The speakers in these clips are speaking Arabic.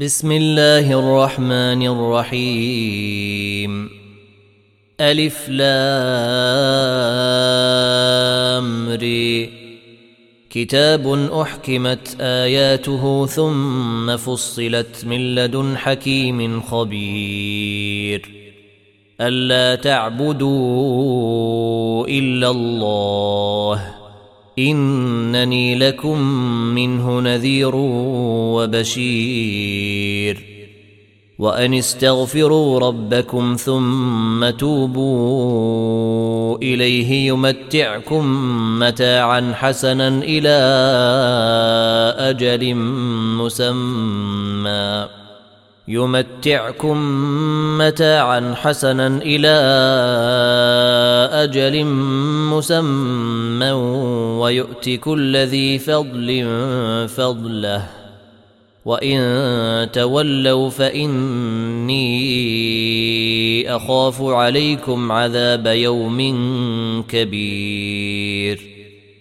بسم الله الرحمن الرحيم ألف لام ري كتاب أحكمت آياته ثم فصلت من لدن حكيم خبير ألا تعبدوا إلا الله إنني لكم منه نذير وبشير. وأن استغفروا ربكم ثم توبوا إليه يمتعكم متاعا حسنا إلى أجل مسمى. يمتعكم متاعا حسنا إلى أجل مسمى ويؤت كل ذي فضل فضله وإن تولوا فإني أخاف عليكم عذاب يوم كبير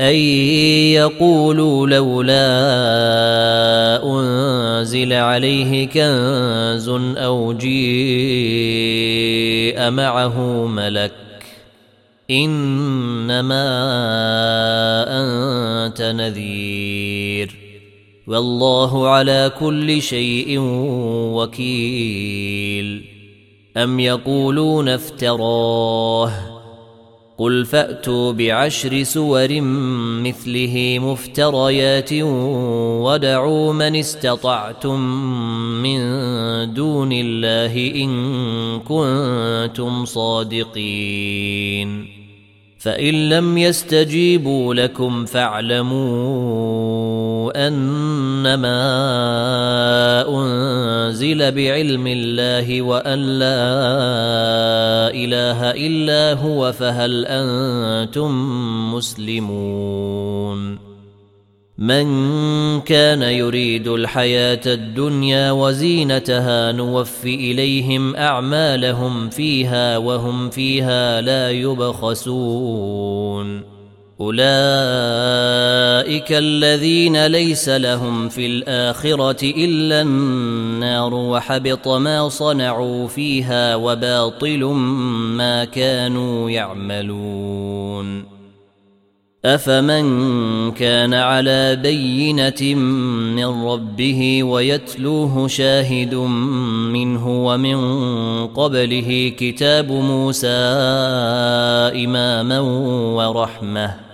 أن يقولوا لولا أنزل عليه كنز أو جيء معه ملك إنما أنت نذير والله على كل شيء وكيل أم يقولون افتراه قل فاتوا بعشر سور مثله مفتريات ودعوا من استطعتم من دون الله ان كنتم صادقين فان لم يستجيبوا لكم فاعلموا أنما أنزل بعلم الله وأن لا إله إلا هو فهل أنتم مسلمون؟ من كان يريد الحياة الدنيا وزينتها نوف إليهم أعمالهم فيها وهم فيها لا يبخسون. اولئك الذين ليس لهم في الاخره الا النار وحبط ما صنعوا فيها وباطل ما كانوا يعملون افمن كان على بينه من ربه ويتلوه شاهد منه ومن قبله كتاب موسى اماما ورحمه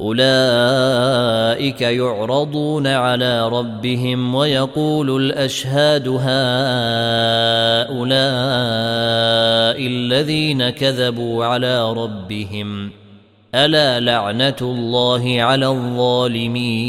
أولئك يعرضون على ربهم ويقول الأشهاد هؤلاء الذين كذبوا على ربهم ألا لعنة الله على الظالمين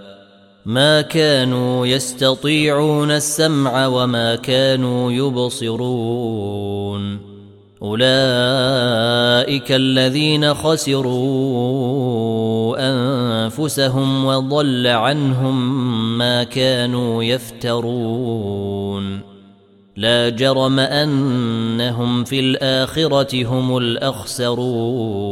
ما كانوا يستطيعون السمع وما كانوا يبصرون. أولئك الذين خسروا أنفسهم وضل عنهم ما كانوا يفترون. لا جرم أنهم في الآخرة هم الأخسرون.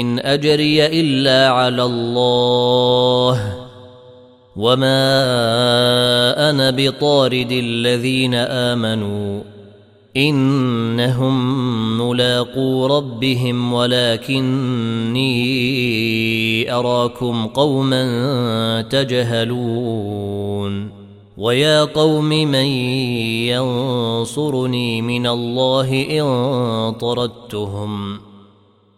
إن أجري إلا على الله. وما أنا بطارد الذين آمنوا. إنهم ملاقو ربهم ولكني أراكم قوما تجهلون. ويا قوم من ينصرني من الله إن طردتهم؟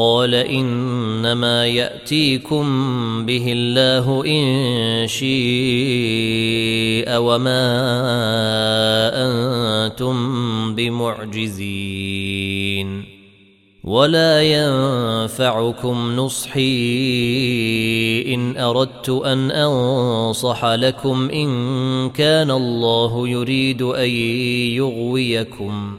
قال إنما يأتيكم به الله إن شيء وما أنتم بمعجزين ولا ينفعكم نصحي إن أردت أن أنصح لكم إن كان الله يريد أن يغويكم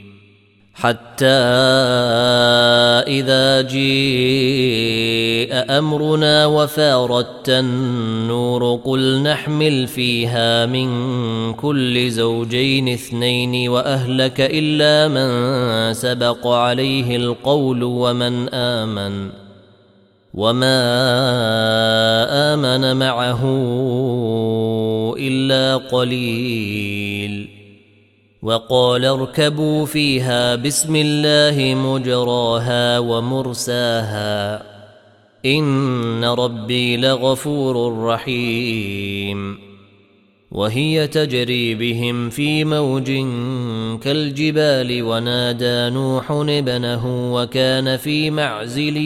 حتى إذا جيء أمرنا وفاردت النور قل نحمل فيها من كل زوجين اثنين وأهلك إلا من سبق عليه القول ومن آمن وما آمن معه إلا قليل وقال اركبوا فيها بسم الله مجراها ومرساها. إن ربي لغفور رحيم. وهي تجري بهم في موج كالجبال ونادى نوح ابنه وكان في معزل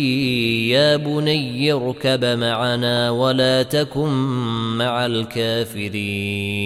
يا بني اركب معنا ولا تكن مع الكافرين.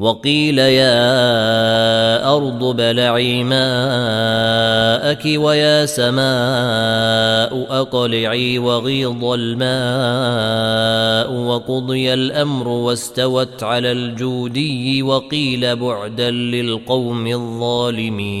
وقيل يا أرض بلعي ماءك ويا سماء أقلعي وغيض الماء وقضي الأمر واستوت على الجودي وقيل بعدا للقوم الظالمين.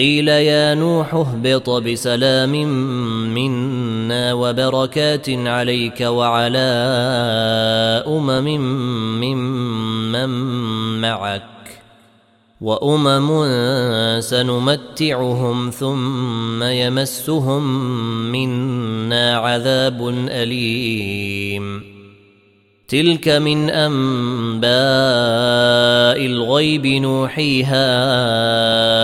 قيل يا نوح اهبط بسلام منا وبركات عليك وعلى أمم ممن معك وأمم سنمتعهم ثم يمسهم منا عذاب أليم تلك من أنباء الغيب نوحيها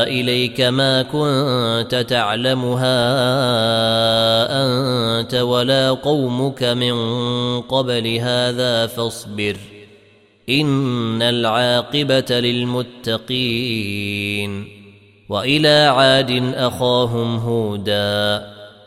إليك ما كنت تعلمها أنت ولا قومك من قبل هذا فاصبر إن العاقبة للمتقين وإلى عاد أخاهم هودا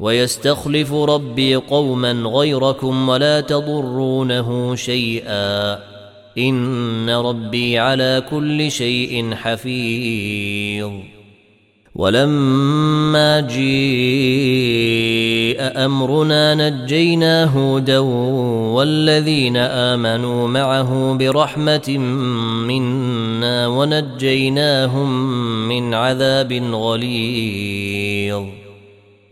ويستخلف ربي قوما غيركم ولا تضرونه شيئا. إن ربي على كل شيء حفيظ. ولما جيء أمرنا نجينا هودا والذين آمنوا معه برحمة منا ونجيناهم من عذاب غليظ.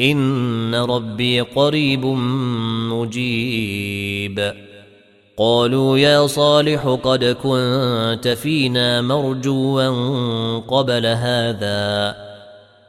إن ربي قريب مجيب. قالوا يا صالح قد كنت فينا مرجوا قبل هذا.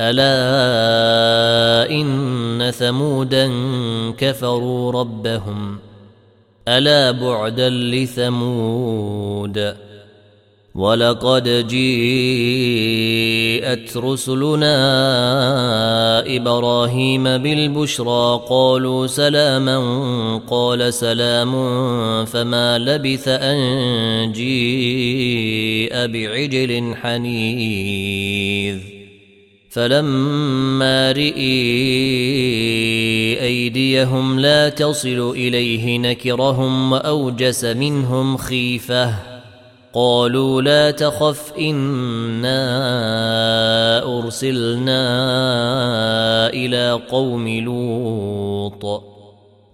ألا إن ثمودا كفروا ربهم ألا بعدا لثمود ولقد جيءت رسلنا إبراهيم بالبشرى قالوا سلاما قال سلام فما لبث أن جيء بعجل حنيذ فلما رئي أيديهم لا تصل إليه نكرهم وأوجس منهم خيفة. قالوا لا تخف إنا أرسلنا إلى قوم لوط.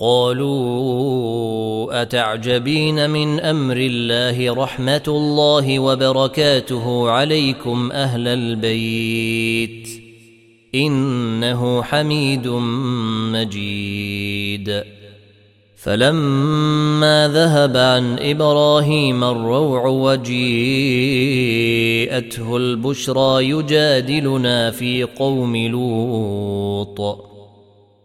قالوا أتعجبين من أمر الله رحمة الله وبركاته عليكم أهل البيت إنه حميد مجيد. فلما ذهب عن إبراهيم الروع وجيءته البشرى يجادلنا في قوم لوط.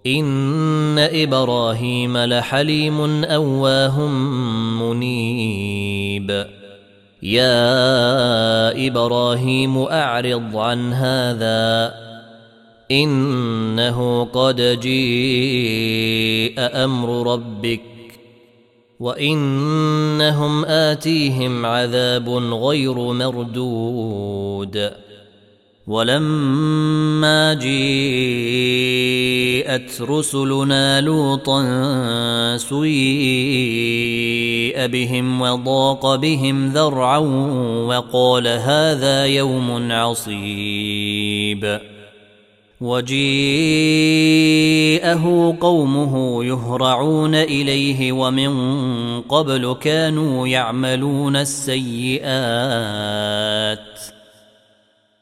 ان إبراهيم لحليم اواه منيب. يا إبراهيم اعرض عن هذا. انه قد جيء أمر ربك. وانهم اتيهم عذاب غير مردود. ولما جيءت رسلنا لوطا سيء بهم وضاق بهم ذرعا وقال هذا يوم عصيب. وجيءه قومه يهرعون إليه ومن قبل كانوا يعملون السيئات.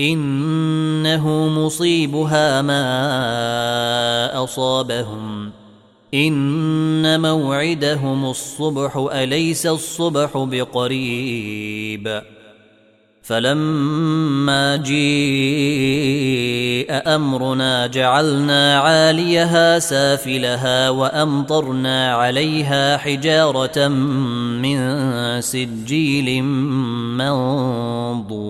إنه مصيبها ما أصابهم. إن موعدهم الصبح أليس الصبح بقريب؟ فلما جيء أمرنا جعلنا عاليها سافلها وأمطرنا عليها حجارة من سجيل منضود.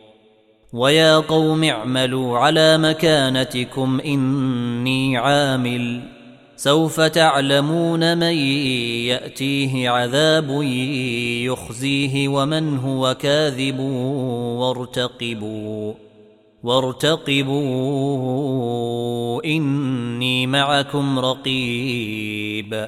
ويا قوم اعملوا على مكانتكم اني عامل سوف تعلمون من ياتيه عذاب يخزيه ومن هو كاذب وارتقبوا وارتقبوا اني معكم رقيب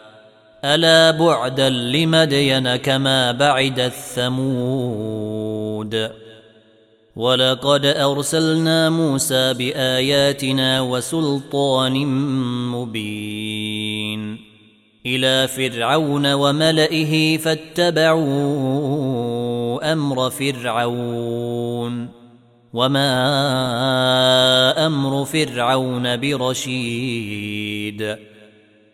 ألا بعدا لمدين كما بعد الثمود؟ ولقد أرسلنا موسى بآياتنا وسلطان مبين. إلى فرعون وملئه فاتبعوا أمر فرعون. وما أمر فرعون برشيد.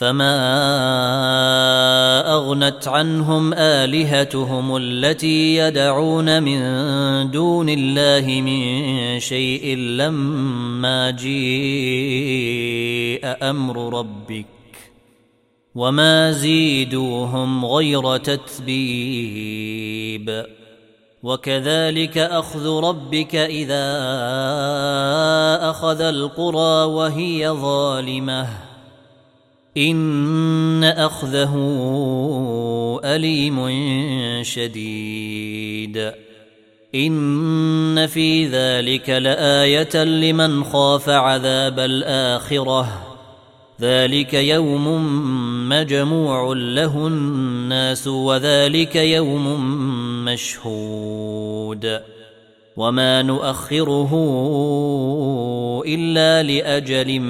فما اغنت عنهم الهتهم التي يدعون من دون الله من شيء لما جيء أمر ربك وما زيدوهم غير تتبيب وكذلك اخذ ربك اذا اخذ القرى وهي ظالمه إن أخذه أليم شديد. إن في ذلك لآية لمن خاف عذاب الآخرة. ذلك يوم مجموع له الناس وذلك يوم مشهود. وما نؤخره إلا لأجل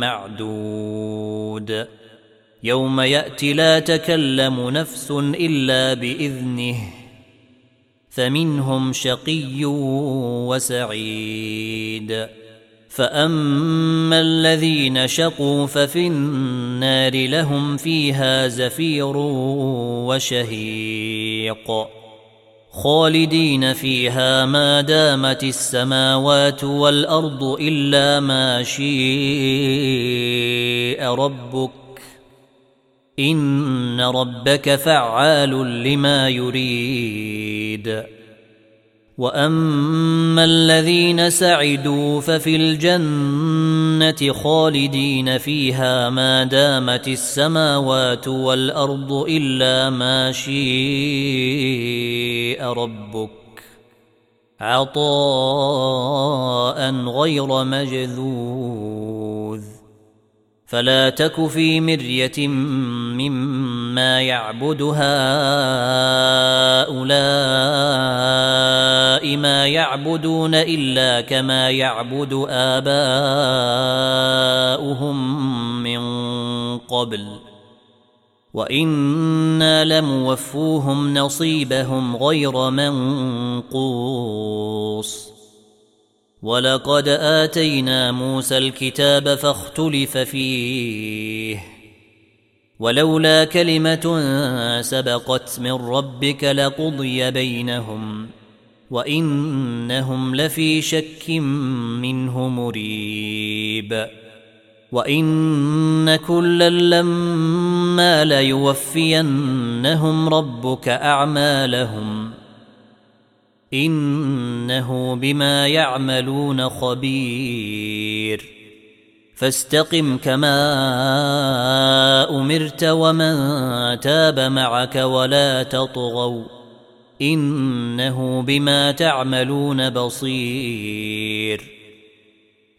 معدود. يوم يأتي لا تكلم نفس إلا بإذنه فمنهم شقي وسعيد. فأما الذين شقوا ففي النار لهم فيها زفير وشهيق. خالدين فيها ما دامت السماوات والأرض إلا ما شيء ربك إن ربك فعال لما يريد. وأما الذين سعدوا ففي الجنة خالدين فيها ما دامت السماوات والأرض إلا ما شيء ربك عطاء غير مجذوذ. فلا تك في مرية مما يعبد هؤلاء ما يعبدون إلا كما يعبد آباؤهم من قبل. وإنا لموفوهم نصيبهم غير منقوص. ولقد آتينا موسى الكتاب فاختلف فيه. ولولا كلمة سبقت من ربك لقضي بينهم وإنهم لفي شك منه مريب. وإن كلا لما ليوفينهم ربك أعمالهم إنه بما يعملون خبير. فاستقم كما أمرت ومن تاب معك ولا تطغوا. إنه بما تعملون بصير.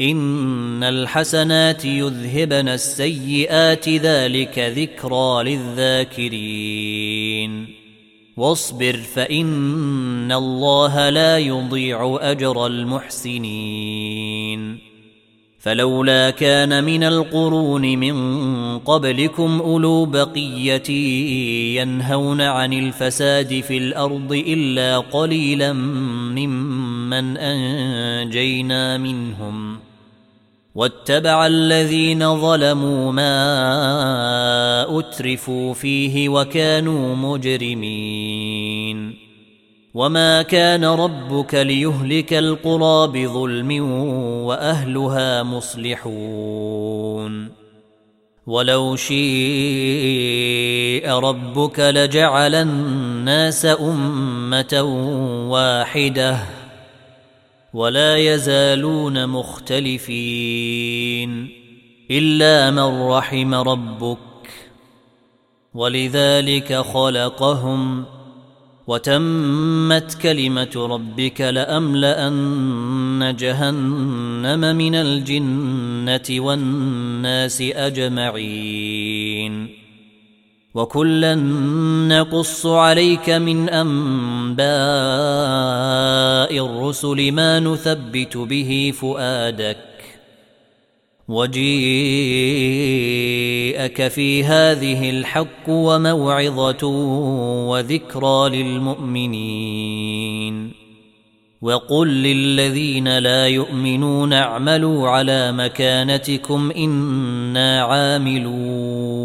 إن الحسنات يذهبن السيئات ذلك ذكرى للذاكرين. واصبر فإن الله لا يضيع أجر المحسنين. فلولا كان من القرون من قبلكم أولو بقية ينهون عن الفساد في الأرض إلا قليلا ممن أنجينا منهم. واتبع الذين ظلموا ما أترفوا فيه وكانوا مجرمين. وما كان ربك ليهلك القرى بظلم وأهلها مصلحون. ولو شيء ربك لجعل الناس أمة واحدة. ولا يزالون مختلفين إلا من رحم ربك ولذلك خلقهم وتمت كلمة ربك لأملأن جهنم من الجنة والناس أجمعين وكلا نقص عليك من أنباء الرسل ما نثبت به فؤادك وجيءك في هذه الحق وموعظة وذكرى للمؤمنين وقل للذين لا يؤمنون اعملوا على مكانتكم إنا عاملون